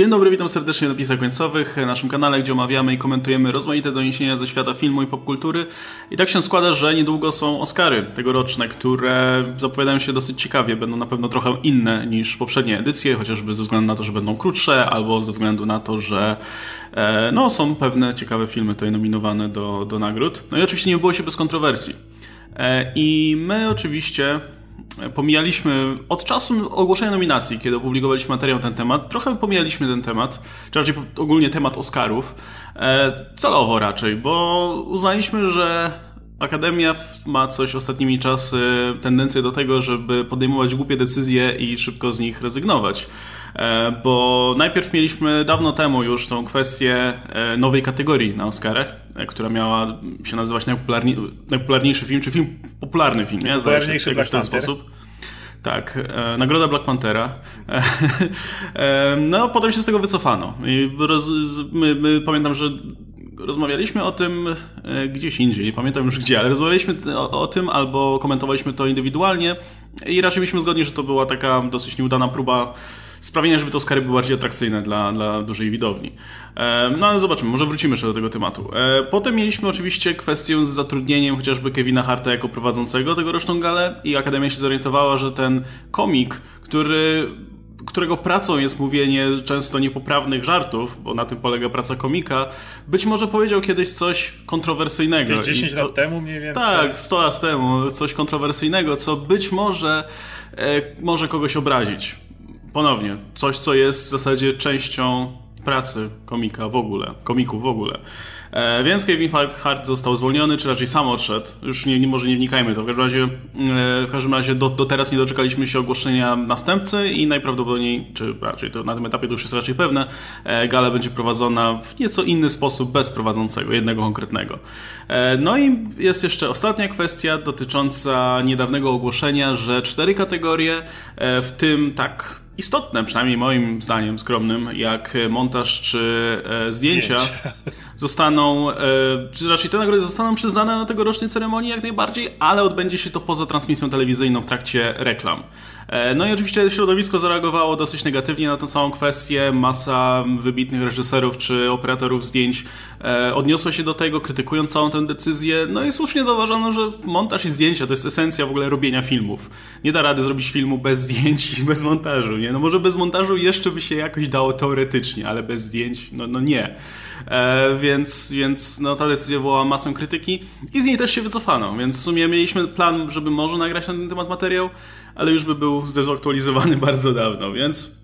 Dzień dobry, witam serdecznie na Pisach Końcowych, naszym kanale, gdzie omawiamy i komentujemy rozmaite doniesienia ze świata filmu i popkultury. I tak się składa, że niedługo są Oscary tegoroczne, które zapowiadają się dosyć ciekawie. Będą na pewno trochę inne niż poprzednie edycje, chociażby ze względu na to, że będą krótsze, albo ze względu na to, że e, no, są pewne ciekawe filmy tutaj nominowane do, do nagród. No i oczywiście nie było się bez kontrowersji. E, I my oczywiście pomijaliśmy od czasu ogłoszenia nominacji, kiedy opublikowaliśmy materiał na ten temat, trochę pomijaliśmy ten temat, czy raczej ogólnie temat Oscarów, e, celowo raczej, bo uznaliśmy, że Akademia ma coś ostatnimi czasy, tendencję do tego, żeby podejmować głupie decyzje i szybko z nich rezygnować. E, bo najpierw mieliśmy dawno temu już tą kwestię e, nowej kategorii na Oscarach, która miała się nazywać najpopularni najpopularniejszy film, czy film popularny film, nie? Popularniejszy w ten sposób. Tak, e, nagroda Black Panthera. E, e, no, potem się z tego wycofano. I roz, my, my, pamiętam, że rozmawialiśmy o tym e, gdzieś indziej, nie pamiętam już gdzie, ale rozmawialiśmy o, o, tym albo komentowaliśmy to indywidualnie i raczej byliśmy zgodni, że to była taka dosyć nieudana próba sprawienia, żeby to Oscary były bardziej atrakcyjne dla, dla dużej widowni. No ale zobaczymy, może wrócimy jeszcze do tego tematu. E, potem mieliśmy oczywiście kwestię z zatrudnieniem chociażby Kevina Harta jako prowadzącego tegoroczną galę i Akademia się zorientowała, że ten komik, który którego pracą jest mówienie często niepoprawnych żartów, bo na tym polega praca komika, być może powiedział kiedyś coś kontrowersyjnego. 10 lat temu mniej więcej. Tak, 100 lat temu, coś kontrowersyjnego, co być może e, może kogoś obrazić ponownie, coś, co jest w zasadzie częścią pracy komika w ogóle, komików w ogóle. E, więc Kevin Hart został zwolniony, czy raczej sam odszedł. Już nie, nie może nie wnikajmy to. W każdym razie, e, w każdym razie do, do teraz nie doczekaliśmy się ogłoszenia następcy i najprawdopodobniej, czy raczej to na tym etapie to już jest raczej pewne, e, gala będzie prowadzona w nieco inny sposób, bez prowadzącego, jednego konkretnego. E, no i jest jeszcze ostatnia kwestia dotycząca niedawnego ogłoszenia, że cztery kategorie, e, w tym tak istotne, przynajmniej moim zdaniem skromnym, jak montaż czy e, zdjęcia, zdjęcia, zostaną, e, czy raczej te nagrody zostaną przyznane na tegorocznej ceremonii jak najbardziej, ale odbędzie się to poza transmisją telewizyjną w trakcie reklam. E, no i oczywiście środowisko zareagowało dosyć negatywnie na tę całą kwestię. Masa wybitnych reżyserów czy operatorów zdjęć e, odniosła się do tego, krytykując całą tę decyzję. No i słusznie zauważono, że montaż i zdjęcia to jest esencja w ogóle robienia filmów. Nie da rady zrobić filmu bez zdjęć i bez montażu, nie? No może bez montażu jeszcze by się jakoś dało teoretycznie, ale bez zdjęć, no, no nie. E, więc, więc no, ta decyzja wywołała masę krytyki i z niej też się wycofano, więc w sumie mieliśmy plan, żeby może nagrać na ten temat materiał, ale już by był zdezaktualizowany bardzo dawno, więc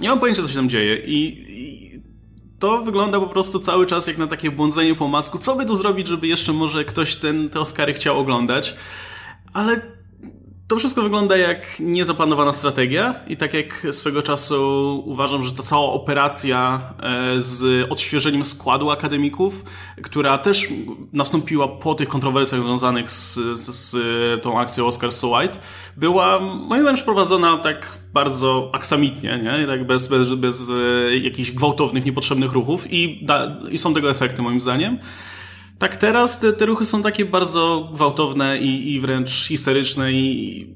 nie mam pojęcia, co się tam dzieje i, i to wygląda po prostu cały czas jak na takie błądzenie po masku. Co by tu zrobić, żeby jeszcze może ktoś ten, te Oscary chciał oglądać? Ale to wszystko wygląda jak niezaplanowana strategia i tak jak swego czasu uważam, że ta cała operacja e, z odświeżeniem składu akademików, która też nastąpiła po tych kontrowersjach związanych z, z, z tą akcją Oscar So White, była moim zdaniem przeprowadzona tak bardzo aksamitnie, nie? tak bez, bez, bez e, jakichś gwałtownych, niepotrzebnych ruchów i, da, i są tego efekty moim zdaniem. Tak teraz te, te ruchy są takie bardzo gwałtowne i, i wręcz histeryczne i,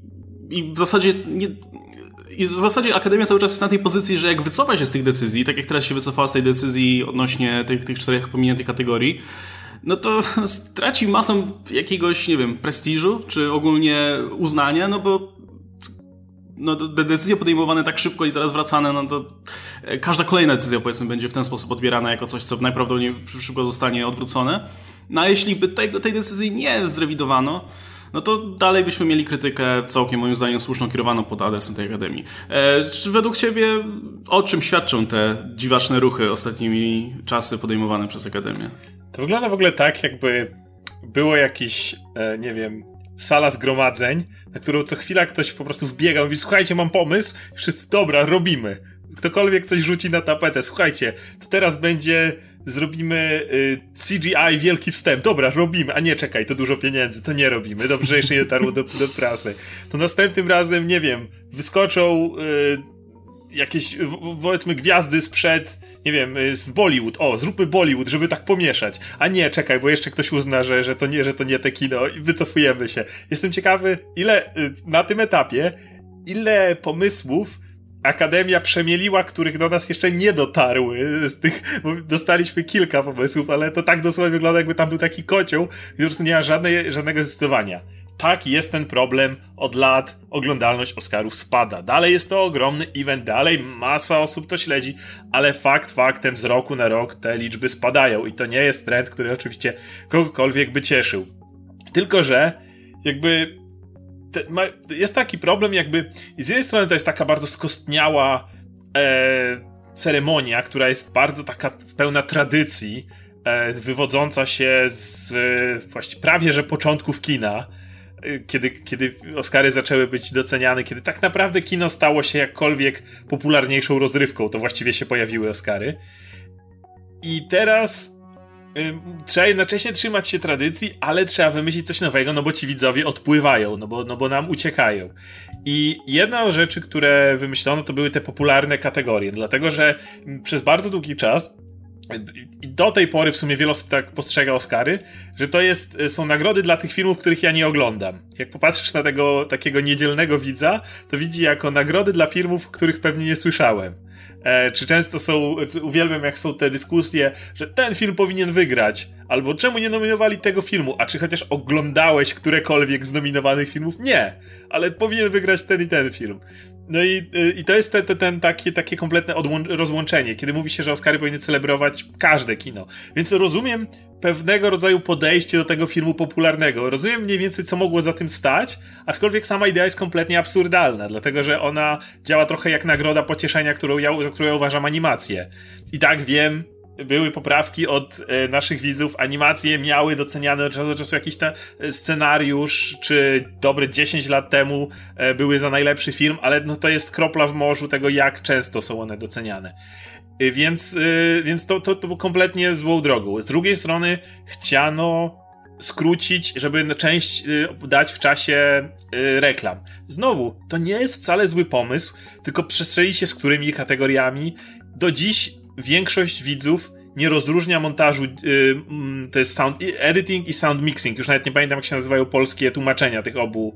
i w zasadzie nie, i w zasadzie Akademia cały czas jest na tej pozycji, że jak wycofa się z tych decyzji, tak jak teraz się wycofała z tej decyzji odnośnie tych, tych czterech pominiętych kategorii, no to straci masę jakiegoś, nie wiem, prestiżu, czy ogólnie uznania, no bo no, te decyzje podejmowane tak szybko i zaraz wracane, no to e, każda kolejna decyzja, powiedzmy, będzie w ten sposób odbierana jako coś, co najprawdopodobniej szybko zostanie odwrócone. No a jeśli by tej, tej decyzji nie zrewidowano, no to dalej byśmy mieli krytykę całkiem moim zdaniem słuszną kierowaną pod adresem tej Akademii. E, czy według Ciebie o czym świadczą te dziwaczne ruchy ostatnimi czasy podejmowane przez Akademię? To wygląda w ogóle tak, jakby było jakiś, e, nie wiem, sala zgromadzeń, na którą co chwila ktoś po prostu wbiega, mówi, słuchajcie, mam pomysł, wszyscy, dobra, robimy. Ktokolwiek coś rzuci na tapetę, słuchajcie, to teraz będzie, zrobimy y, CGI wielki wstęp, dobra, robimy, a nie, czekaj, to dużo pieniędzy, to nie robimy, dobrze, jeszcze nie dotarło do, do prasy. To następnym razem, nie wiem, wyskoczą... Y, jakieś, powiedzmy, gwiazdy sprzed, nie wiem, y, z Bollywood. O, zróbmy Bollywood, żeby tak pomieszać. A nie, czekaj, bo jeszcze ktoś uzna, że, że to nie, że to nie te kino i wycofujemy się. Jestem ciekawy, ile na tym etapie, ile pomysłów Akademia przemieliła, których do nas jeszcze nie dotarły. Z tych, dostaliśmy kilka pomysłów, ale to tak dosłownie wygląda, jakby tam był taki kocioł, i po prostu nie ma żadnej, żadnego zdecydowania. Tak, jest ten problem od lat. Oglądalność Oscarów spada. Dalej jest to ogromny event, dalej masa osób to śledzi, ale fakt faktem z roku na rok te liczby spadają i to nie jest trend, który oczywiście kogokolwiek by cieszył. Tylko, że jakby te, ma, jest taki problem, jakby z jednej strony to jest taka bardzo skostniała e, ceremonia, która jest bardzo taka pełna tradycji, e, wywodząca się z e, właściwie prawie że początków kina, e, kiedy, kiedy Oscary zaczęły być doceniane, kiedy tak naprawdę kino stało się jakkolwiek popularniejszą rozrywką, to właściwie się pojawiły Oscary. I teraz trzeba jednocześnie trzymać się tradycji, ale trzeba wymyślić coś nowego, no bo ci widzowie odpływają, no bo, no bo nam uciekają. I jedna z rzeczy, które wymyślono, to były te popularne kategorie, dlatego że przez bardzo długi czas i do tej pory w sumie wiele osób tak postrzega Oscary, że to jest, są nagrody dla tych filmów, których ja nie oglądam. Jak popatrzysz na tego takiego niedzielnego widza, to widzi jako nagrody dla filmów, których pewnie nie słyszałem. E, czy często są, uwielbiam jak są te dyskusje, że ten film powinien wygrać, albo czemu nie nominowali tego filmu, a czy chociaż oglądałeś którekolwiek z nominowanych filmów? Nie, ale powinien wygrać ten i ten film. No i, i to jest ten, ten, ten takie, takie kompletne rozłączenie, kiedy mówi się, że Oscary powinny celebrować każde kino. Więc rozumiem pewnego rodzaju podejście do tego filmu popularnego. Rozumiem mniej więcej, co mogło za tym stać, aczkolwiek sama idea jest kompletnie absurdalna, dlatego że ona działa trochę jak nagroda pocieszenia, którą ja, którą ja uważam animację. I tak wiem, były poprawki od e, naszych widzów, animacje miały doceniane od czasu do czasu jakiś ten scenariusz, czy dobre 10 lat temu e, były za najlepszy film, ale no to jest kropla w morzu tego, jak często są one doceniane. E, więc, więc to, to, to było kompletnie złą drogą. Z drugiej strony chciano skrócić, żeby część dać w czasie reklam. Znowu, to nie jest wcale zły pomysł, tylko przestrzeli się z którymi kategoriami. Do dziś większość widzów nie rozróżnia montażu, yy, to jest sound editing i sound mixing. Już nawet nie pamiętam, jak się nazywają polskie tłumaczenia tych obu,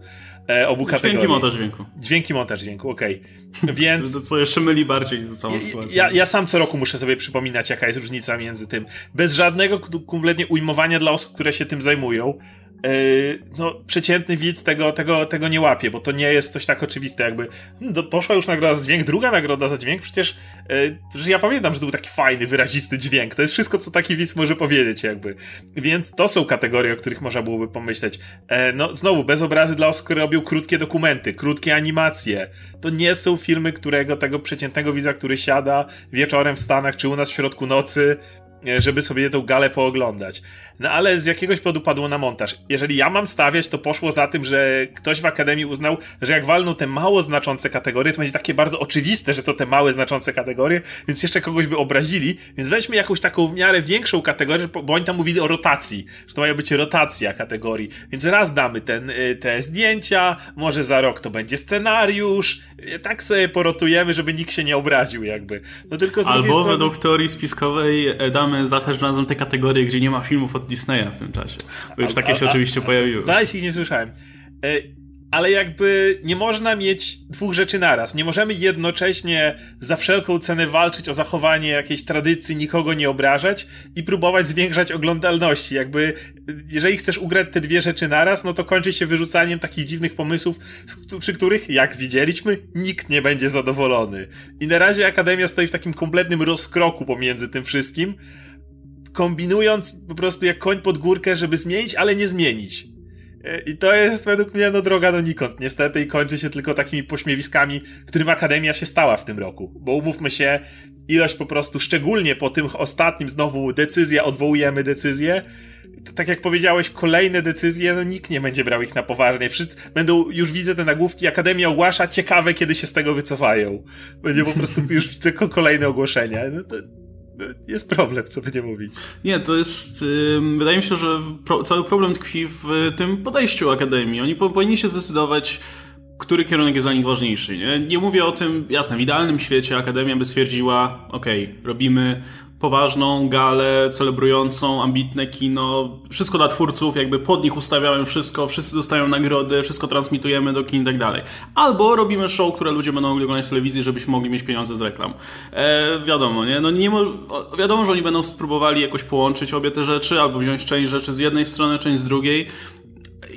e, obu kategorii. Dźwięki montaż dźwięku. Dźwięki montaż dźwięku, okej. Okay. Więc... To, co jeszcze myli bardziej za całą sytuację. Ja, ja sam co roku muszę sobie przypominać, jaka jest różnica między tym. Bez żadnego kompletnie ujmowania dla osób, które się tym zajmują. Yy, no, przeciętny widz tego, tego, tego nie łapie, bo to nie jest coś tak oczywiste, jakby hmm, poszła już nagroda za dźwięk, druga nagroda za dźwięk, przecież yy, ja pamiętam, że to był taki fajny, wyrazisty dźwięk. To jest wszystko, co taki widz może powiedzieć, jakby. Więc to są kategorie, o których można byłoby pomyśleć. Yy, no, znowu, bez obrazy dla osób, które robią krótkie dokumenty, krótkie animacje. To nie są filmy, którego tego przeciętnego widza, który siada wieczorem w Stanach, czy u nas w środku nocy, żeby sobie tę galę pooglądać. No ale z jakiegoś powodu padło na montaż. Jeżeli ja mam stawiać, to poszło za tym, że ktoś w Akademii uznał, że jak walną te mało znaczące kategorie, to będzie takie bardzo oczywiste, że to te małe znaczące kategorie, więc jeszcze kogoś by obrazili, więc weźmy jakąś taką w miarę większą kategorię, bo oni tam mówili o rotacji, że to ma być rotacja kategorii, więc raz damy ten, y, te zdjęcia, może za rok to będzie scenariusz, tak sobie porotujemy, żeby nikt się nie obraził jakby. No tylko z Albo strony... według teorii spiskowej damy za każdym razem te kategorie, gdzie nie ma filmów od Disneya w tym czasie. Bo już takie się oczywiście pojawiły. Dalej ich nie słyszałem. E, ale jakby nie można mieć dwóch rzeczy naraz. Nie możemy jednocześnie za wszelką cenę walczyć o zachowanie jakiejś tradycji, nikogo nie obrażać i próbować zwiększać oglądalności. Jakby, jeżeli chcesz ugrać te dwie rzeczy naraz, no to kończy się wyrzucaniem takich dziwnych pomysłów, przy których, jak widzieliśmy, nikt nie będzie zadowolony. I na razie Akademia stoi w takim kompletnym rozkroku pomiędzy tym wszystkim, kombinując po prostu jak koń pod górkę, żeby zmienić, ale nie zmienić. E, I to jest według mnie no droga donikąd, niestety, i kończy się tylko takimi pośmiewiskami, którym Akademia się stała w tym roku. Bo umówmy się, ilość po prostu, szczególnie po tym ostatnim znowu decyzja, odwołujemy decyzję, tak jak powiedziałeś, kolejne decyzje, no nikt nie będzie brał ich na poważnie. Wszyscy będą, już widzę te nagłówki, Akademia ogłasza, ciekawe kiedy się z tego wycofają. Będzie po prostu, już widzę kolejne ogłoszenia. No to, jest problem, co by nie mówić. Nie, to jest. wydaje mi się, że cały problem tkwi w tym podejściu Akademii. Oni po, powinni się zdecydować który kierunek jest dla nich ważniejszy. Nie, nie mówię o tym, jasne, w idealnym świecie Akademia by stwierdziła, okay, robimy poważną galę, celebrującą ambitne kino, wszystko dla twórców, jakby pod nich ustawiamy wszystko, wszyscy dostają nagrody, wszystko transmitujemy do kin i tak dalej. Albo robimy show, które ludzie będą mogli oglądać w telewizji, żebyśmy mogli mieć pieniądze z reklam. E, wiadomo, nie? No nie wiadomo, że oni będą spróbowali jakoś połączyć obie te rzeczy, albo wziąć część rzeczy z jednej strony, część z drugiej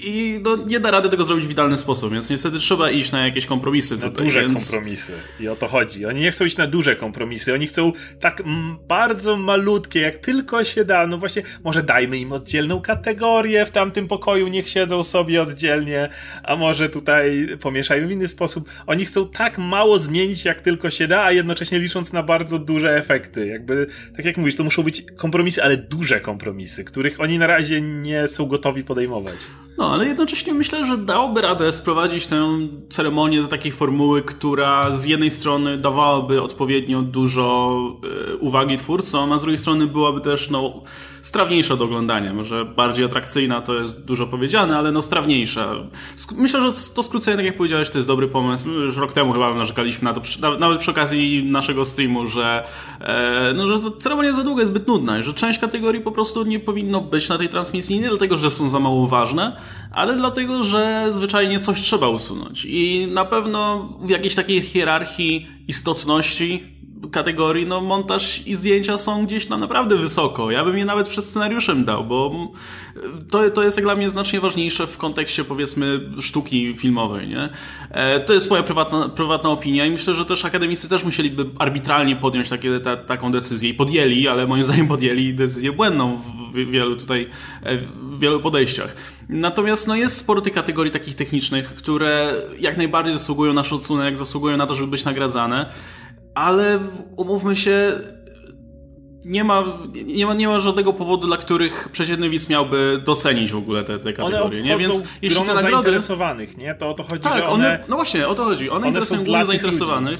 i no, nie da rady tego zrobić w idealny sposób, więc niestety trzeba iść na jakieś kompromisy. Na tutaj, duże więc... kompromisy. I o to chodzi. Oni nie chcą iść na duże kompromisy, oni chcą tak bardzo malutkie, jak tylko się da. No właśnie, może dajmy im oddzielną kategorię w tamtym pokoju, niech siedzą sobie oddzielnie, a może tutaj pomieszajmy w inny sposób. Oni chcą tak mało zmienić, jak tylko się da, a jednocześnie licząc na bardzo duże efekty. Jakby, tak jak mówisz, to muszą być kompromisy, ale duże kompromisy, których oni na razie nie są gotowi podejmować. No, ale jednocześnie myślę, że dałoby radę sprowadzić tę ceremonię do takiej formuły, która z jednej strony dawałaby odpowiednio dużo e, uwagi twórcom, a z drugiej strony byłaby też, no, strawniejsza do oglądania. Może bardziej atrakcyjna to jest dużo powiedziane, ale no strawniejsza. Myślę, że to skrócenie, tak jak powiedziałeś, to jest dobry pomysł. Już rok temu chyba narzekaliśmy na to, nawet przy okazji naszego streamu, że, e, no, że ceremonia za długa jest zbyt nudna, że część kategorii po prostu nie powinno być na tej transmisji, nie dlatego, że są za mało ważne, ale dlatego, że zwyczajnie coś trzeba usunąć. I na pewno w jakiejś takiej hierarchii istotności kategorii, no montaż i zdjęcia są gdzieś tam naprawdę wysoko. Ja bym je nawet przed scenariuszem dał, bo to, to jest jak dla mnie znacznie ważniejsze w kontekście powiedzmy sztuki filmowej, nie? E, to jest moja prywatna, prywatna opinia i myślę, że też akademicy też musieliby arbitralnie podjąć takie, ta, taką decyzję i podjęli, ale moim zdaniem podjęli decyzję błędną w wielu tutaj, e, w wielu podejściach. Natomiast no jest sporo tych kategorii takich technicznych, które jak najbardziej zasługują na szacunek, zasługują na to, żeby być nagradzane ale umówmy się, nie ma, nie, ma, nie ma żadnego powodu, dla których przeciętny widz miałby docenić w ogóle te, te kategorie. nie? Więc jeśli te nagrody... zainteresowanych, nie? To o to chodzi, tak, one... one... No właśnie, o to chodzi. One, one interesują głównie zainteresowanych.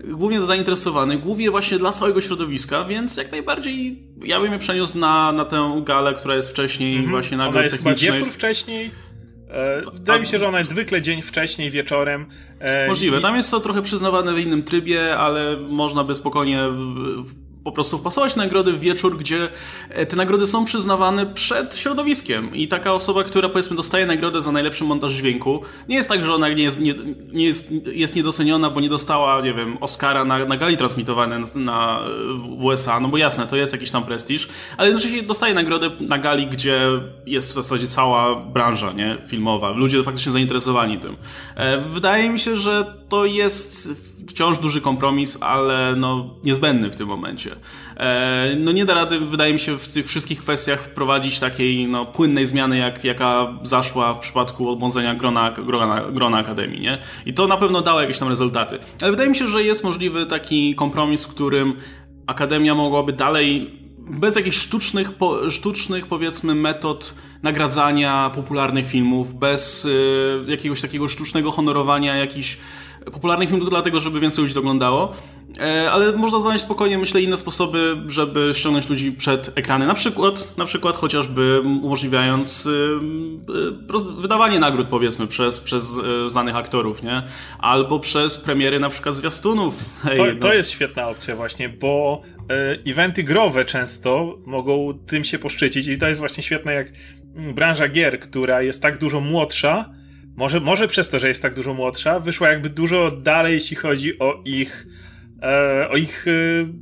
Ludzi. Głównie dla zainteresowanych, głównie właśnie dla całego środowiska, więc jak najbardziej ja bym je przeniósł na, na tę galę, która jest wcześniej mm -hmm. właśnie nagród Ona jest chyba wieczór wcześniej? E, wydaje mi się, że ona jest zwykle dzień wcześniej, wieczorem. E, Możliwe. Tam jest to trochę przyznawane w innym trybie, ale można by spokojnie po prostu wpasować nagrody w wieczór, gdzie e, te nagrody są przyznawane przed środowiskiem. I taka osoba, która powiedzmy dostaje nagrodę za najlepszy montaż dźwięku, nie jest tak, że ona nie jest, nie, nie jest, jest niedoceniona, bo nie dostała, nie wiem, Oscara na, na gali transmitowane na, na, w USA, no bo jasne, to jest jakiś tam prestiż, ale jednocześnie dostaje nagrodę na gali, gdzie jest w zasadzie cała branża, nie, filmowa, ludzie faktycznie zainteresowani tym. E, wydaje mi się, że to jest wciąż duży kompromis, ale no niezbędny w tym momencie. E, no nie da rady, wydaje mi się, w tych wszystkich kwestiach wprowadzić takiej no, płynnej zmiany, jak, jaka zaszła w przypadku odmłodzenia grona, grona, grona Akademii, nie? I to na pewno dało jakieś tam rezultaty. Ale wydaje mi się, że jest możliwy taki kompromis, w którym Akademia mogłaby dalej bez jakichś sztucznych, po, sztucznych powiedzmy metod nagradzania popularnych filmów, bez y, jakiegoś takiego sztucznego honorowania jakichś popularny film tylko dlatego, żeby więcej ludzi to oglądało, e, ale można znaleźć spokojnie, myślę, inne sposoby, żeby ściągnąć ludzi przed ekrany. Na przykład, na przykład chociażby umożliwiając wydawanie nagród, powiedzmy, przez, przez e, znanych aktorów, nie? Albo przez premiery na przykład zwiastunów. Hej, to, no. to jest świetna opcja właśnie, bo e, eventy growe często mogą tym się poszczycić i to jest właśnie świetne, jak branża gier, która jest tak dużo młodsza, może, może przez to, że jest tak dużo młodsza, wyszła jakby dużo dalej, jeśli chodzi o ich e, o ich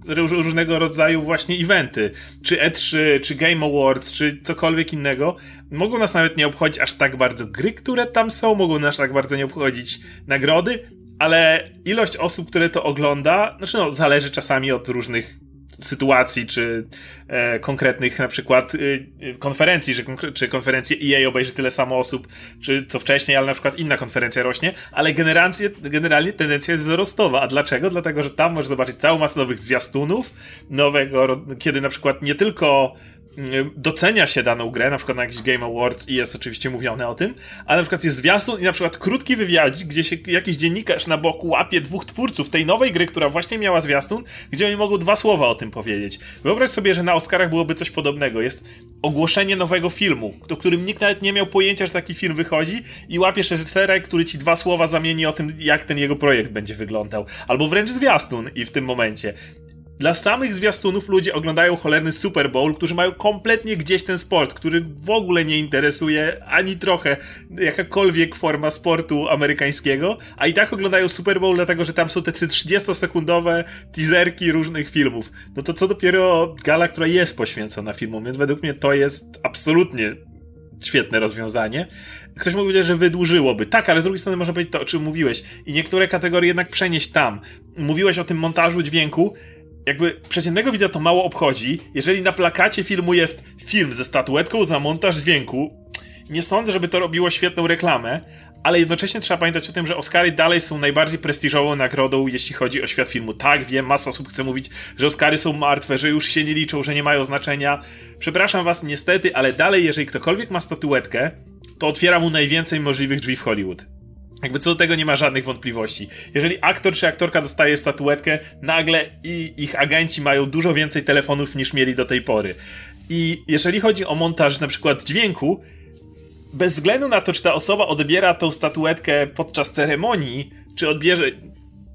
e, różnego rodzaju właśnie eventy, czy E3, czy Game Awards, czy cokolwiek innego, mogą nas nawet nie obchodzić aż tak bardzo gry, które tam są, mogą nas tak bardzo nie obchodzić nagrody, ale ilość osób, które to ogląda, znaczy no, zależy czasami od różnych sytuacji, czy e, konkretnych na przykład e, konferencji, że czy konferencję EA obejrzy tyle samo osób, czy co wcześniej, ale na przykład inna konferencja rośnie, ale generalnie, generalnie tendencja jest wzrostowa. A dlaczego? Dlatego, że tam możesz zobaczyć całą masę nowych zwiastunów, nowego, kiedy na przykład nie tylko docenia się daną grę, na przykład na jakiś Game Awards i jest oczywiście mówione o tym, ale na przykład jest zwiastun i na przykład krótki wywiadzik, gdzie się jakiś dziennikarz na boku łapie dwóch twórców tej nowej gry, która właśnie miała zwiastun, gdzie oni mogą dwa słowa o tym powiedzieć. Wyobraź sobie, że na Oscarach byłoby coś podobnego. Jest ogłoszenie nowego filmu, o którym nikt nawet nie miał pojęcia, że taki film wychodzi i łapiesz reżysera, który ci dwa słowa zamieni o tym, jak ten jego projekt będzie wyglądał. Albo wręcz zwiastun i w tym momencie. Dla samych zwiastunów ludzie oglądają cholerny Super Bowl, którzy mają kompletnie gdzieś ten sport, który w ogóle nie interesuje ani trochę jakakolwiek forma sportu amerykańskiego, a i tak oglądają Super Bowl dlatego, że tam są te 30-sekundowe teaserki różnych filmów. No to co dopiero gala, która jest poświęcona filmom, więc według mnie to jest absolutnie świetne rozwiązanie. Ktoś mógł powiedzieć, że wydłużyłoby. Tak, ale z drugiej strony można powiedzieć to, o czym mówiłeś. I niektóre kategorie jednak przenieść tam. Mówiłeś o tym montażu dźwięku jakby przeciętnego widza to mało obchodzi. Jeżeli na plakacie filmu jest film ze statuetką za montaż dźwięku, nie sądzę, żeby to robiło świetną reklamę, ale jednocześnie trzeba pamiętać o tym, że Oscary dalej są najbardziej prestiżową nagrodą, jeśli chodzi o świat filmu. Tak, wiem, masa osób chce mówić, że Oscary są martwe, że już się nie liczą, że nie mają znaczenia. Przepraszam was niestety, ale dalej, jeżeli ktokolwiek ma statuetkę, to otwiera mu najwięcej możliwych drzwi w Hollywood. Jakby co do tego nie ma żadnych wątpliwości. Jeżeli aktor czy aktorka dostaje statuetkę, nagle i ich agenci mają dużo więcej telefonów niż mieli do tej pory. I jeżeli chodzi o montaż na przykład dźwięku, bez względu na to, czy ta osoba odbiera tą statuetkę podczas ceremonii, czy odbierze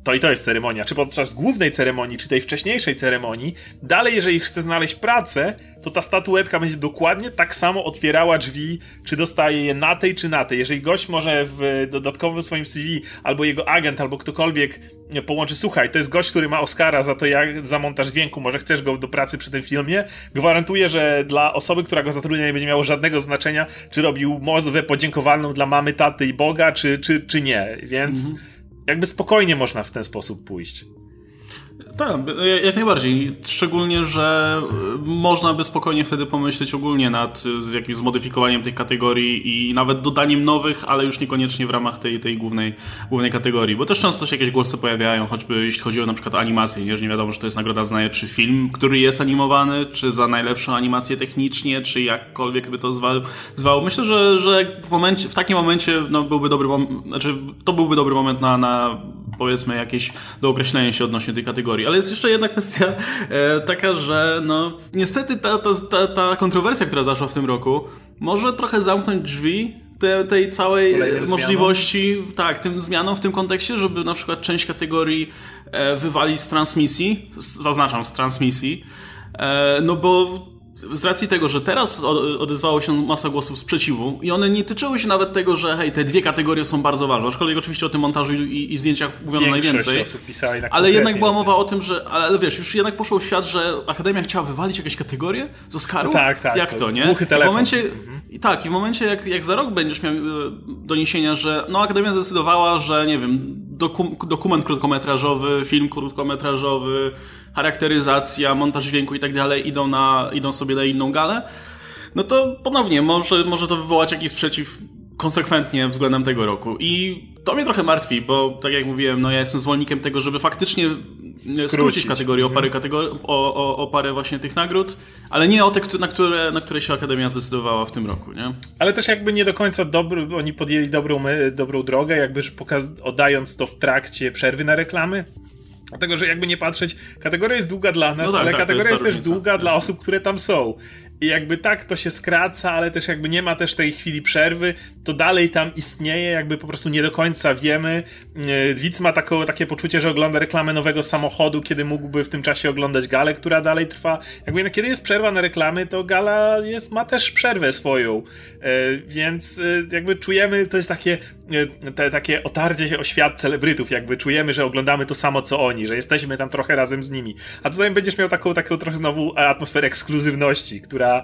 to i to jest ceremonia, czy podczas głównej ceremonii, czy tej wcześniejszej ceremonii, dalej, jeżeli chce znaleźć pracę, to ta statuetka będzie dokładnie tak samo otwierała drzwi, czy dostaje je na tej, czy na tej. Jeżeli gość może w dodatkowym swoim CV, albo jego agent, albo ktokolwiek połączy, słuchaj, to jest gość, który ma Oscara za to, jak za montaż dźwięku, może chcesz go do pracy przy tym filmie, gwarantuję, że dla osoby, która go zatrudnia, nie będzie miało żadnego znaczenia, czy robił modłę podziękowalną dla mamy, taty i Boga, czy, czy, czy nie. Więc... Mhm jakby spokojnie można w ten sposób pójść. Tak, jak najbardziej. Szczególnie, że y, można by spokojnie wtedy pomyśleć ogólnie nad y, jakimś zmodyfikowaniem tych kategorii i nawet dodaniem nowych, ale już niekoniecznie w ramach tej, tej głównej, głównej kategorii. Bo też często się jakieś głosy pojawiają, choćby jeśli chodzi o na przykład animację, nie, że nie wiadomo, czy to jest nagroda za najlepszy film, który jest animowany, czy za najlepszą animację technicznie, czy jakkolwiek by to zwał. zwał. Myślę, że, że w, momencie, w takim momencie no, byłby dobry znaczy to byłby dobry moment na, na powiedzmy jakieś dookreślenie się odnośnie tej kategorii. Ale jest jeszcze jedna kwestia e, taka, że no niestety ta, ta, ta, ta kontrowersja, która zaszła w tym roku, może trochę zamknąć drzwi te, tej całej Kolejnym możliwości, zmianą. tak, tym zmianom w tym kontekście, żeby na przykład część kategorii e, wywalić z transmisji, zaznaczam z transmisji, e, no bo z racji tego, że teraz odezwało się masa głosów sprzeciwu i one nie tyczyły się nawet tego, że hej, te dwie kategorie są bardzo ważne, aczkolwiek oczywiście o tym montażu i, i zdjęciach mówiono najwięcej. Osób ale jednak była mowa o tym, że, ale wiesz, już jednak poszło w świat, że Akademia chciała wywalić jakieś kategorie z Oscarów? Tak, tak. Jak to, nie? Głuchy telefon. W momencie, mhm. Tak, i w momencie jak, jak za rok będziesz miał e, doniesienia, że no Akademia zdecydowała, że nie wiem, dokum, dokument krótkometrażowy, film krótkometrażowy, charakteryzacja, montaż dźwięku i tak dalej idą, na, idą sobie na inną galę, no to ponownie może, może to wywołać jakiś sprzeciw konsekwentnie względem tego roku. I to mnie trochę martwi, bo tak jak mówiłem, no ja jestem zwolennikiem tego, żeby faktycznie skrócić, skrócić kategorię o parę, mhm. kategor- o, o, o, parę właśnie tych nagród, ale nie o te, na które, na które się Akademia zdecydowała w tym roku, nie? Ale też jakby nie do końca dobry, oni podjęli dobrą, dobrą drogę, jakby oddając to w trakcie przerwy na reklamy. Dlatego, że jakby nie patrzeć, kategoria jest długa dla nas, no tak, ale tak, kategoria jest, jest też długa dla osób, które tam są. I jakby tak to się skraca, ale też jakby nie ma też tej chwili przerwy, to dalej tam istnieje, jakby po prostu nie do końca wiemy. E, Widz ma taką, takie poczucie, że ogląda reklamę nowego samochodu, kiedy mógłby w tym czasie oglądać galę, która dalej trwa. Jakby no, kiedy jest przerwa na reklamy, to gala jest, ma też przerwę swoją. E, więc e, jakby czujemy, to jest takie, te, takie otarcie się o świat celebrytów, jakby czujemy, że oglądamy to samo co oni, że jesteśmy tam trochę razem z nimi. A tutaj będziesz miał taką, taką trochę znowu atmosferę ekskluzywności, która która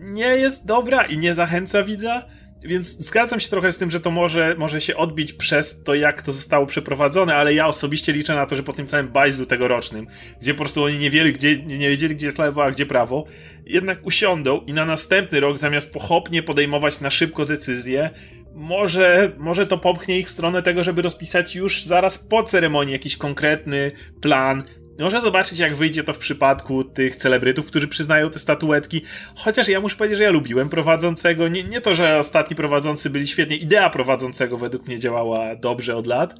nie jest dobra i nie zachęca widza. Więc zgadzam się trochę z tym, że to może, może się odbić przez to, jak to zostało przeprowadzone, ale ja osobiście liczę na to, że po tym całym bajzlu tegorocznym, gdzie po prostu oni nie wiedzieli, gdzie, nie wiedzieli, gdzie jest lewo, a gdzie prawo, jednak usiądą i na następny rok, zamiast pochopnie podejmować na szybko decyzje, może, może to popchnie ich w stronę tego, żeby rozpisać już zaraz po ceremonii jakiś konkretny plan, Można zobaczyć, jak wyjdzie to w przypadku tych celebrytów, którzy przyznają te statuetki. Chociaż ja muszę powiedzieć, że ja lubiłem prowadzącego. Nie, nie to, że ostatni prowadzący byli świetnie. Idea prowadzącego według mnie działała dobrze od lat.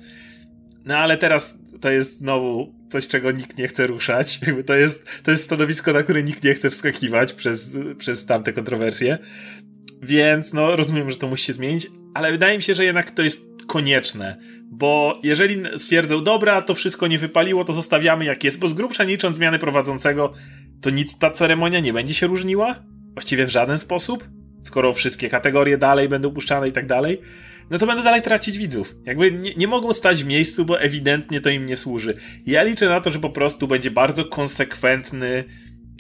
No ale teraz to jest znowu coś, czego nikt nie chce ruszać. To jest, to jest stanowisko, na które nikt nie chce wskakiwać przez, przez tamte kontrowersje. Więc no rozumiem, że to musi się zmienić, ale wydaje mi się, że jednak to jest konieczne. Bo jeżeli stwierdzą, dobra, to wszystko nie wypaliło, to zostawiamy jak jest, bo z grubsza licząc zmiany prowadzącego, to nic ta ceremonia nie będzie się różniła? Właściwie w żaden sposób? Skoro wszystkie kategorie dalej będą puszczane i tak dalej, no to będą dalej tracić widzów. Jakby nie, nie mogą stać w miejscu, bo ewidentnie to im nie służy. Ja liczę na to, że po prostu będzie bardzo konsekwentny,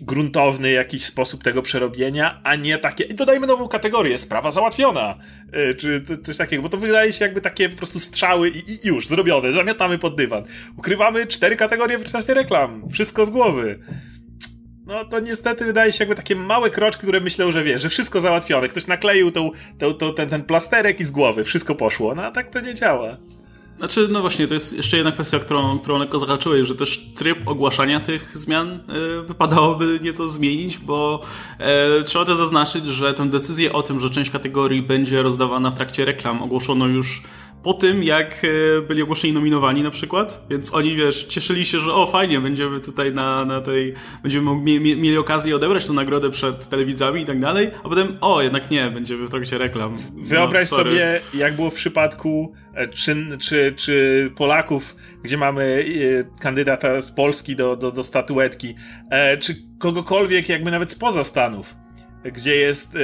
gruntowny jakiś sposób tego przerobienia, a nie takie, i dodajmy nową kategorię, sprawa załatwiona, yy, czy coś takiego, bo to wydaje się jakby takie po prostu strzały i, i już, zrobione, zamiatamy pod dywan. Ukrywamy cztery kategorie w czasie reklam, wszystko z głowy. No to niestety wydaje się jakby takie małe kroczki, które myślą, że wie, że wszystko załatwione. Ktoś nakleił tą, tą, tą, ten, ten plasterek i z głowy, wszystko poszło. No a tak to nie działa. Znaczy, no właśnie, to jest jeszcze jedna kwestia, którą, którą lekko zahaczyłeś, że też tryb ogłaszania tych zmian y, wypadałoby nieco zmienić, bo y, trzeba też zaznaczyć, że tę decyzję o tym, że część kategorii będzie rozdawana w trakcie reklam ogłoszono już po tym, jak e, byli ogłoszeni nominowani na przykład, więc oni, wiesz, cieszyli się, że o, fajnie, będziemy tutaj na, na tej, będziemy mieli okazję odebrać tę nagrodę przed telewizami i tak dalej, a potem, o, jednak nie, będziemy w trakcie reklam. Wyobraź no, sobie, jak było w przypadku e, czy, czy, czy Polaków, gdzie mamy e, kandydata z Polski do, do, do statuetki, czy kogokolwiek jakby nawet spoza Stanów gdzie jest,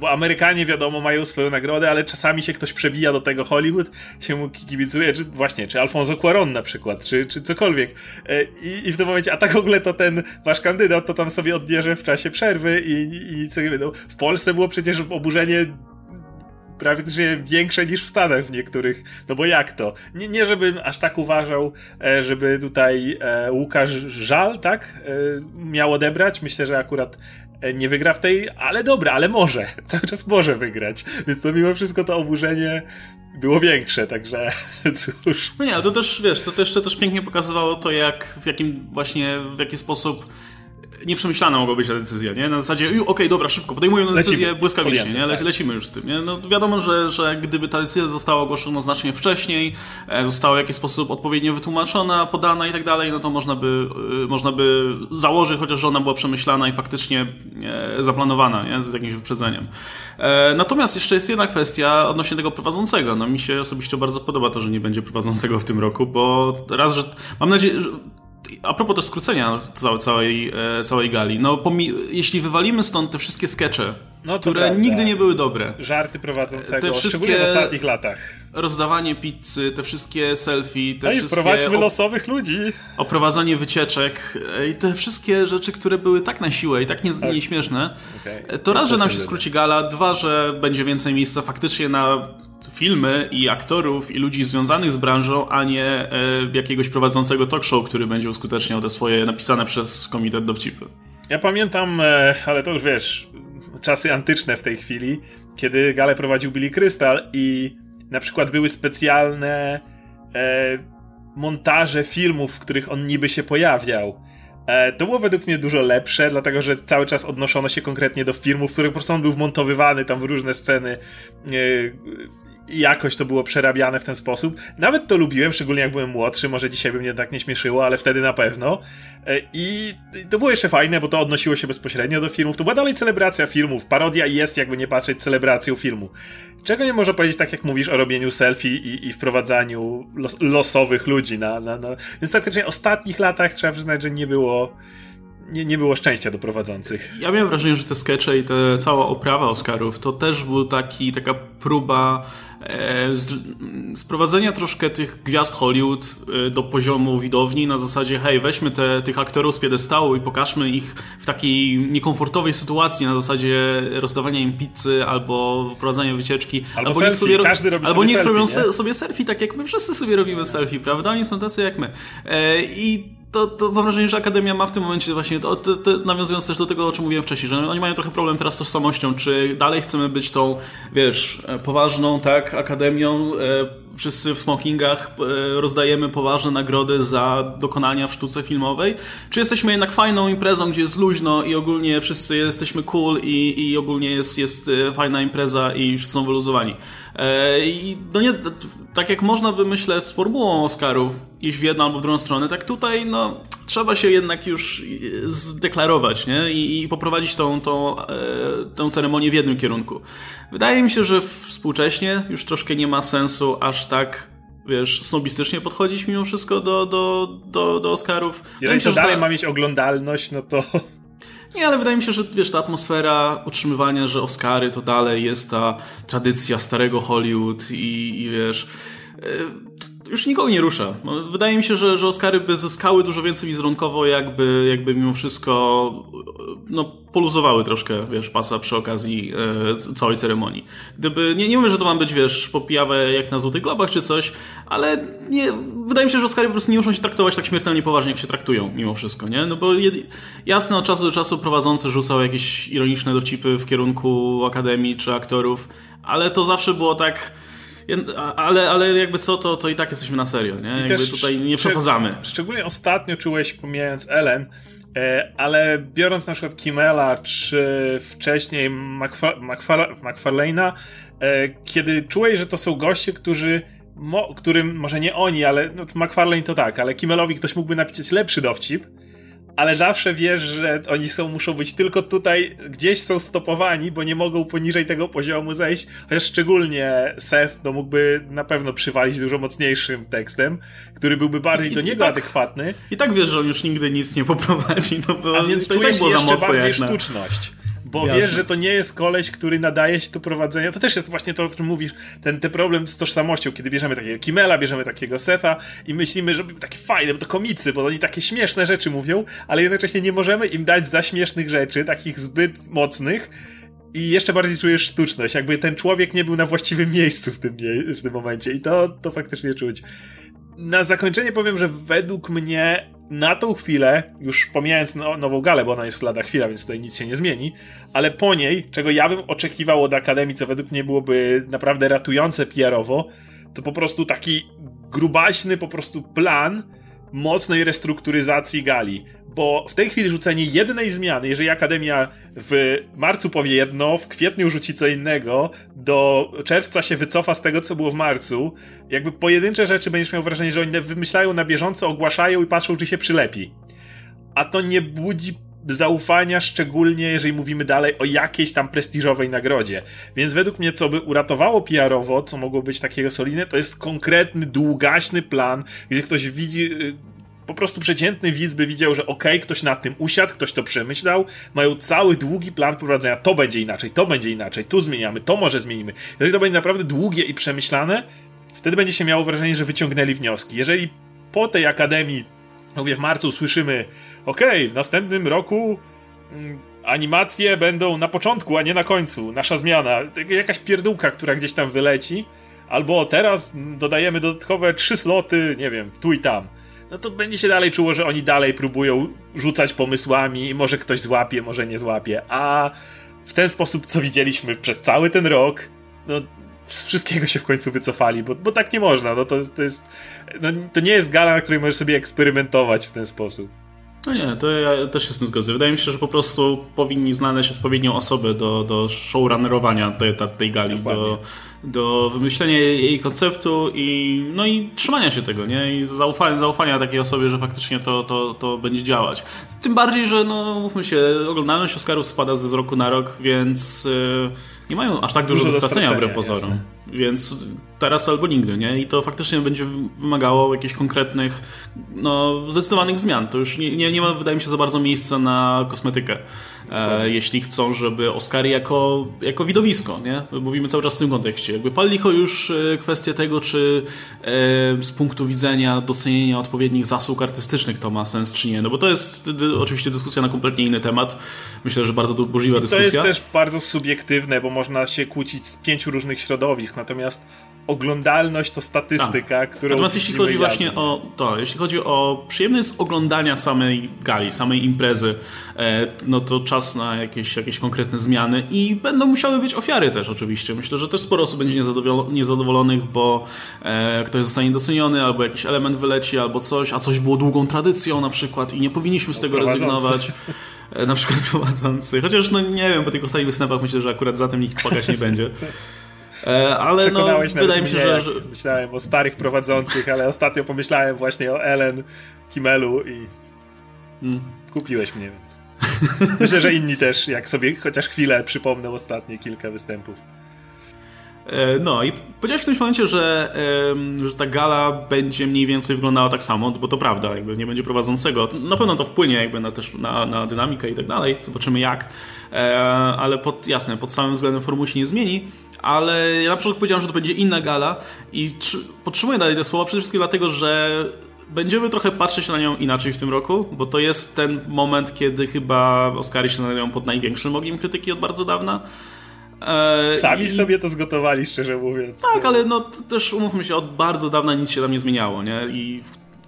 bo Amerykanie wiadomo mają swoją nagrodę, ale czasami się ktoś przebija do tego Hollywood, się mu kibicuje, czy właśnie, czy Alfonso Cuaron na przykład, czy, czy cokolwiek. Y, I, I w tym momencie, a tak w ogóle to ten wasz kandydat to tam sobie odbierze w czasie przerwy i, i co nie wiem, w Polsce było przecież oburzenie praktycznie większe niż w Stanach w niektórych. No bo jak to? Nie, nie żebym aż tak uważał, e, żeby tutaj e, Łukasz Żal, tak, e, miał odebrać. Myślę, że akurat nie wygra w tej, ale dobra, ale może. Cały czas może wygrać. Więc to mimo wszystko to oburzenie było większe, także cóż. No nie, to też, wiesz, to jeszcze też pięknie pokazywało to, jak, w jakim właśnie, w jaki sposób nieprzemyślana mogła być ta decyzja, nie? Na zasadzie, okej, okay, dobra, szybko, podejmujemy decyzję lecimy. błyskawicznie, nie? Le tak. Lecimy już z tym, nie? No wiadomo, że, że gdyby ta decyzja została ogłoszona znacznie wcześniej, e, została w jakiś sposób odpowiednio wytłumaczona, podana i tak dalej, no to można by, e, można by założyć chociaż, że ona była przemyślana i faktycznie e, zaplanowana, nie? Z jakimś wyprzedzeniem. Natomiast jeszcze jest jedna kwestia odnośnie tego prowadzącego. No mi się osobiście bardzo podoba to, że nie będzie prowadzącego w tym roku, bo raz, że mam nadzieję, że a propos też skrócenia całej, e, całej gali, no jeśli wywalimy stąd te wszystkie skecze, no które prawda. nigdy nie były dobre. Żarty prowadzącego, te wszystkie w ostatnich latach. Rozdawanie pizzy, te wszystkie selfie, te Ej, wszystkie... wprowadźmy losowych ludzi. Oprowadzanie wycieczek e, i te wszystkie rzeczy, które były tak na siłę i tak, nie, tak. nieśmieszne. Okay. To raz, że nam się skróci gala, dwa, że będzie więcej miejsca faktycznie na filmy i aktorów i ludzi związanych z branżą, a nie e, jakiegoś prowadzącego talk show, który będzie uskuteczniał te swoje napisane przez komitet dowcipy. Ja pamiętam, e, ale to już wiesz, czasy antyczne w tej chwili, kiedy galę prowadził Billy Crystal i na przykład były specjalne e, montaże filmów, w których on niby się pojawiał. E, to było według mnie dużo lepsze, dlatego że cały czas odnoszono się konkretnie do filmów, w których po prostu on był wmontowywany tam w różne sceny e, jakoś to było przerabiane w ten sposób. Nawet to lubiłem, szczególnie jak byłem młodszy, może dzisiaj by mnie tak nie śmieszyło, ale wtedy na pewno. E, I to było jeszcze fajne, bo to odnosiło się bezpośrednio do filmów. To była dalej celebracja filmów. Parodia jest, jakby nie patrzeć, celebracją filmu. Czego nie można powiedzieć, tak jak mówisz, o robieniu selfie i, i wprowadzaniu los, losowych ludzi na, na, na... Więc faktycznie w ostatnich latach trzeba przyznać, że nie było nie, nie było szczęścia do prowadzących. Ja miałem wrażenie, że te skecze i te cała oprawa Oscarów to też był taki, taka próba e, z, sprowadzenia troszkę tych gwiazd Hollywood e, do poziomu widowni na zasadzie hej, weźmy te, tych aktorów z piedestału i pokażmy ich w takiej niekomfortowej sytuacji na zasadzie rozdawania im pizzy albo wprowadzania wycieczki. Albo, albo selfie, sobie każdy robi albo niech selfie, robią nie? sobie selfie, tak jak my wszyscy sobie robimy selfie, prawda? Oni są tacy jak my. E, I to, to mam wrażenie, że Akademia ma w tym momencie właśnie, to, to, to, nawiązując też do tego, o czym mówiłem wcześniej, że oni mają trochę problem teraz z tożsamością, czy dalej chcemy być tą, wiesz, e, poważną, tak, Akademią, wszyscy w smokingach e, rozdajemy poważne nagrody za dokonania w sztuce filmowej, czy jesteśmy jednak fajną imprezą, gdzie jest luźno i ogólnie wszyscy jesteśmy cool i, i ogólnie jest, jest e, fajna impreza i wszyscy są wyluzowani. E, I no nie, tak jak można by, myślę, z formułą Oscarów iść w jedną albo w drugą stronę, tak tutaj, no, trzeba się jednak już zdeklarować, nie? I, i poprowadzić tą, tą, e, tą ceremonię w jednym kierunku. Wydaje mi się, że współcześnie już troszkę nie ma sensu aż tak wiesz, snobistycznie podchodzić mimo wszystko do, do, do, do Oscarów. Jeżeli to dalej ta... ma mieć oglądalność, no to... Nie, ale wydaje mi się, że wiesz, ta atmosfera utrzymywania, że Oscary to dalej jest ta tradycja starego Hollywood i, i wiesz... E, już nikogo nie rusza. No, wydaje mi się, że, że Oscary by zyskały dużo więcej wizerunkowo, jakby, jakby mimo wszystko no, poluzowały troszkę, wiesz, pasa przy okazji e, całej ceremonii. Gdyby, nie, nie mówię, że to ma być, wiesz, popijawę jak na Złotych Globach czy coś, ale nie, wydaje mi się, że Oscary po prostu nie muszą się traktować tak śmiertelnie poważnie, jak się traktują, mimo wszystko, nie? No bo jed, jasne, od czasu do czasu prowadzący rzucał jakieś ironiczne dowcipy w kierunku akademii czy aktorów, ale to zawsze było tak ale, ale jakby co, to, to i tak jesteśmy na serio, nie? I jakby tutaj nie przesadzamy. Szczególnie ostatnio czułeś, pomijając Ellen, e, ale biorąc na przykład Kimela, czy wcześniej McFarlane'a, e, kiedy czułeś, że to są goście, którzy mo, którym, może nie oni, ale no, McFarlane to tak, ale Kimmelowi ktoś mógłby napisać lepszy dowcip, ale zawsze wiesz, że oni są, muszą być tylko tutaj, gdzieś są stopowani, bo nie mogą poniżej tego poziomu zejść, chociaż szczególnie Seth no mógłby na pewno przywalić dużo mocniejszym tekstem, który byłby bardziej I, do niego tak, adekwatny. I tak wiesz, że on już nigdy nic nie poprowadzi, no bo A więc to czujesz tak jeszcze bardziej sztuczność. Bo Jasne. wiesz, że to nie jest koleś, który nadaje się do prowadzenia. To też jest właśnie to, o czym mówisz, ten, ten problem z tożsamością, kiedy bierzemy takiego Kimela, bierzemy takiego Setha i myślimy, że takie fajne, bo to komicy, bo oni takie śmieszne rzeczy mówią, ale jednocześnie nie możemy im dać za śmiesznych rzeczy, takich zbyt mocnych, i jeszcze bardziej czujesz sztuczność, jakby ten człowiek nie był na właściwym miejscu w tym, w tym momencie i to, to faktycznie czuć. Na zakończenie powiem, że według mnie na tą chwilę, już pomijając no, nową galę, bo ona jest lada chwila, więc tutaj nic się nie zmieni, ale po niej, czego ja bym oczekiwał od Akademii, co według mnie byłoby naprawdę ratujące PR-owo, to po prostu taki grubaśny po prostu plan mocnej restrukturyzacji gali bo w tej chwili rzucenie jednej zmiany, jeżeli Akademia w marcu powie jedno, w kwietniu rzuci co innego, do czerwca się wycofa z tego, co było w marcu, jakby pojedyncze rzeczy będziesz miał wrażenie, że oni wymyślają na bieżąco, ogłaszają i patrzą, czy się przylepi. A to nie budzi zaufania, szczególnie jeżeli mówimy dalej o jakiejś tam prestiżowej nagrodzie. Więc według mnie, co by uratowało PR-owo, co mogło być takiego solidne, to jest konkretny, długaśny plan, gdzie ktoś widzi, y, po prostu przeciętny widz by widział, że okej, okay, ktoś nad tym usiadł, ktoś to przemyślał, mają cały długi plan prowadzenia, to będzie inaczej, to będzie inaczej, tu zmieniamy, to może zmienimy. Jeżeli to będzie naprawdę długie i przemyślane, wtedy będzie się miało wrażenie, że wyciągnęli wnioski. Jeżeli po tej akademii, mówię w marcu, słyszymy, okej, okay, w następnym roku mm, animacje będą na początku, a nie na końcu, nasza zmiana, jakaś pierdółka, która gdzieś tam wyleci, albo teraz dodajemy dodatkowe trzy sloty, nie wiem, tu i tam no to będzie się dalej czuło, że oni dalej próbują rzucać pomysłami i może ktoś złapie, może nie złapie. A w ten sposób, co widzieliśmy przez cały ten rok, no z wszystkiego się w końcu wycofali, bo, bo tak nie można. No to, to jest. No, to nie jest gala, na której możesz sobie eksperymentować w ten sposób. No nie, to ja też się z tym zgodzę. Wydaje mi się, że po prostu powinni znaleźć odpowiednią osobę do, do showrunnerowania tej, tej gali, do, do wymyślenia jej konceptu i, no i trzymania się tego, nie? I zaufania, zaufania takiej osobie, że faktycznie to, to, to będzie działać. Tym bardziej, że no mówmy się, oglądalność Oscarów spada z roku na rok, więc yy, nie mają aż tak dużo, dużo do stracenia wbrew pozorom. Jasne. Więc teraz albo nigdy, nie? I to faktycznie będzie wymagało jakichś konkretnych, no, zdecydowanych zmian. To już nie, nie, nie ma, wydaje mi się, za bardzo miejsca na kosmetykę. E, jeśli chcą, żeby Oscary jako, jako widowisko, nie? Mówimy cały czas w tym kontekście. Jakby pal licho już e, kwestię tego, czy e, z punktu widzenia docenienia odpowiednich zasług artystycznych to ma sens, czy nie. No bo to jest oczywiście dyskusja na kompletnie inny temat. Myślę, że bardzo burzliwa dyskusja. To jest też bardzo subiektywne, bo można się kłócić z pięciu różnych środowisk, natomiast oglądalność to statystyka, tak. którą Natomiast jeśli chodzi właśnie o to, jeśli chodzi o przyjemność oglądania samej gali, samej imprezy, e, no to czas na jakieś, jakieś konkretne zmiany i będą musiały być ofiary też oczywiście. Myślę, że też sporo osób będzie niezadowolonych, bo e, ktoś zostanie doceniony, albo jakiś element wyleci, albo coś, a coś było długą tradycją na przykład i nie powinniśmy z tego rezygnować. E, na przykład prowadzący. Chociaż no nie wiem, po tych ostatnich występach myślę, że akurat za tym nikt płakać nie będzie. E, ale no, wydaje mi się, że, że... Myślałem o starych prowadzących, ale ostatnio pomyślałem właśnie o Ellen Kimelu i hmm. kupiłeś mnie, więc myślę, że inni też, jak sobie chociaż chwilę przypomnę ostatnie kilka występów. E, no i powiedziałeś w tym momencie, że, że ta gala będzie mniej więcej wyglądała tak samo, bo to prawda, jakby nie będzie prowadzącego. Na pewno to wpłynie jakby na, też na, na dynamikę i tak dalej, zobaczymy jak, e, ale pod, jasne, pod samym względem formuły się nie zmieni, ale ja na początku powiedziałem, że to będzie inna gala i podtrzymuję dalej te słowa przede wszystkim dlatego, że będziemy trochę patrzeć na nią inaczej w tym roku, bo to jest ten moment, kiedy chyba Oscary się pod największym ogiem krytyki od bardzo dawna. E, Sami I... sobie to zgotowali, szczerze mówiąc. Tak, ale no też umówmy się, od bardzo dawna nic się tam nie zmieniało, nie? I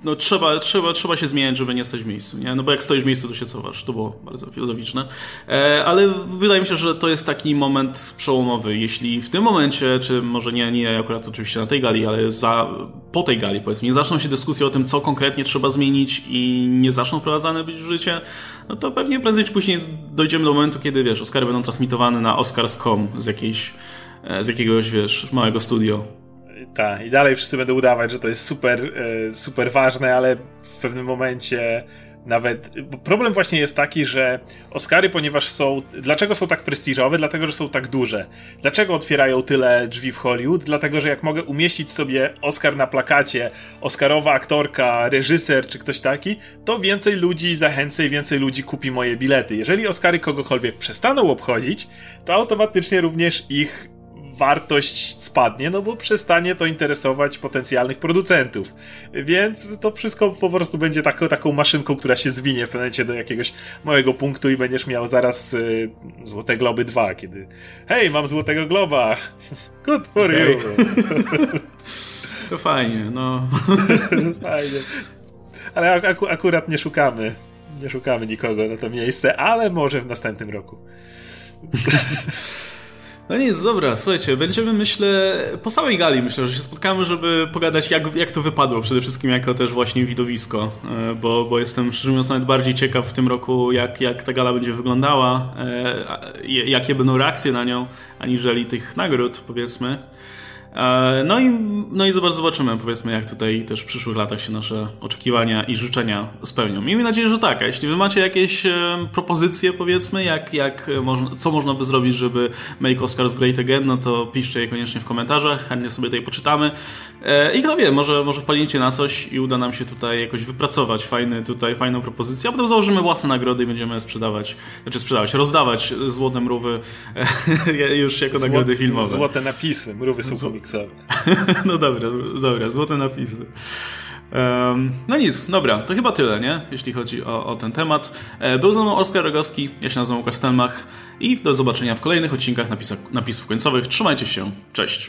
no, trzeba, trzeba, trzeba się zmieniać, żeby nie stać w miejscu, nie? No bo jak stoisz w miejscu, to się cofasz. To było bardzo filozoficzne. E, ale wydaje mi się, że to jest taki moment przełomowy. Jeśli w tym momencie, czy może nie, nie akurat oczywiście na tej gali, ale za, po tej gali, powiedzmy, nie zaczną się dyskusje o tym, co konkretnie trzeba zmienić i nie zaczną wprowadzane być w życie, no to pewnie prędzej czy później dojdziemy do momentu, kiedy, wiesz, Oscary będą transmitowane na Oscars.com z jakiejś, e, z jakiegoś, wiesz, małego studio tak, i dalej wszyscy będą udawać, że to jest super, e, super ważne, ale w pewnym momencie nawet. Problem właśnie jest taki, że Oscary, ponieważ są. Dlaczego są tak prestiżowe? Dlatego, że są tak duże. Dlaczego otwierają tyle drzwi w Hollywood? Dlatego, że jak mogę umieścić sobie Oscar na plakacie, Oscarowa aktorka, reżyser czy ktoś taki, to więcej ludzi zachęcę i więcej ludzi kupi moje bilety. Jeżeli Oscary kogokolwiek przestaną obchodzić, to automatycznie również ich wartość spadnie, no bo przestanie to interesować potencjalnych producentów. Więc to wszystko po prostu będzie taką, taką maszynką, która się zwinie w pewnym momencie do jakiegoś małego punktu i będziesz miał zaraz y, Złote Globy 2, kiedy hej, mam Złotego Globa! Good for you! To fajnie, no. fajnie. Ale ak akurat nie szukamy, nie szukamy nikogo na to miejsce, ale może w następnym roku. No nic, dobra, słuchajcie, będziemy myślę, po całej gali myślę, że się spotkamy, żeby pogadać jak, jak to wypadło, przede wszystkim jako też właśnie widowisko, e, bo, bo jestem szczerze mówiąc nawet bardziej ciekaw w tym roku, jak, jak ta gala będzie wyglądała, e, jakie będą reakcje na nią, aniżeli tych nagród, powiedzmy. E, no i, no i zobaczymy, powiedzmy, jak tutaj też w przyszłych latach się nasze oczekiwania i życzenia spełnią. Miejmy nadzieję, że tak. A jeśli wy macie jakieś e, propozycje, powiedzmy, jak, jak co można by zrobić, żeby make Oscars great again, no to piszcie je koniecznie w komentarzach, chętnie sobie tutaj poczytamy. E, I kto wie, może, może wpadniecie na coś i uda nam się tutaj jakoś wypracować fajny, tutaj fajną propozycję, a potem założymy własne nagrody i będziemy sprzedawać, znaczy sprzedawać, rozdawać złote mrówy już jako Zło, nagrody filmowe. Złote napisy, mrówy są no dobra, dobra, złote napisy. Um, no nic, dobra, to chyba tyle, nie? Jeśli chodzi o, o ten temat. E, był ze mną Oskar Rogowski, ja się nazywam Łukasz Stelmach i do zobaczenia w kolejnych odcinkach napisów końcowych. Trzymajcie się, cześć!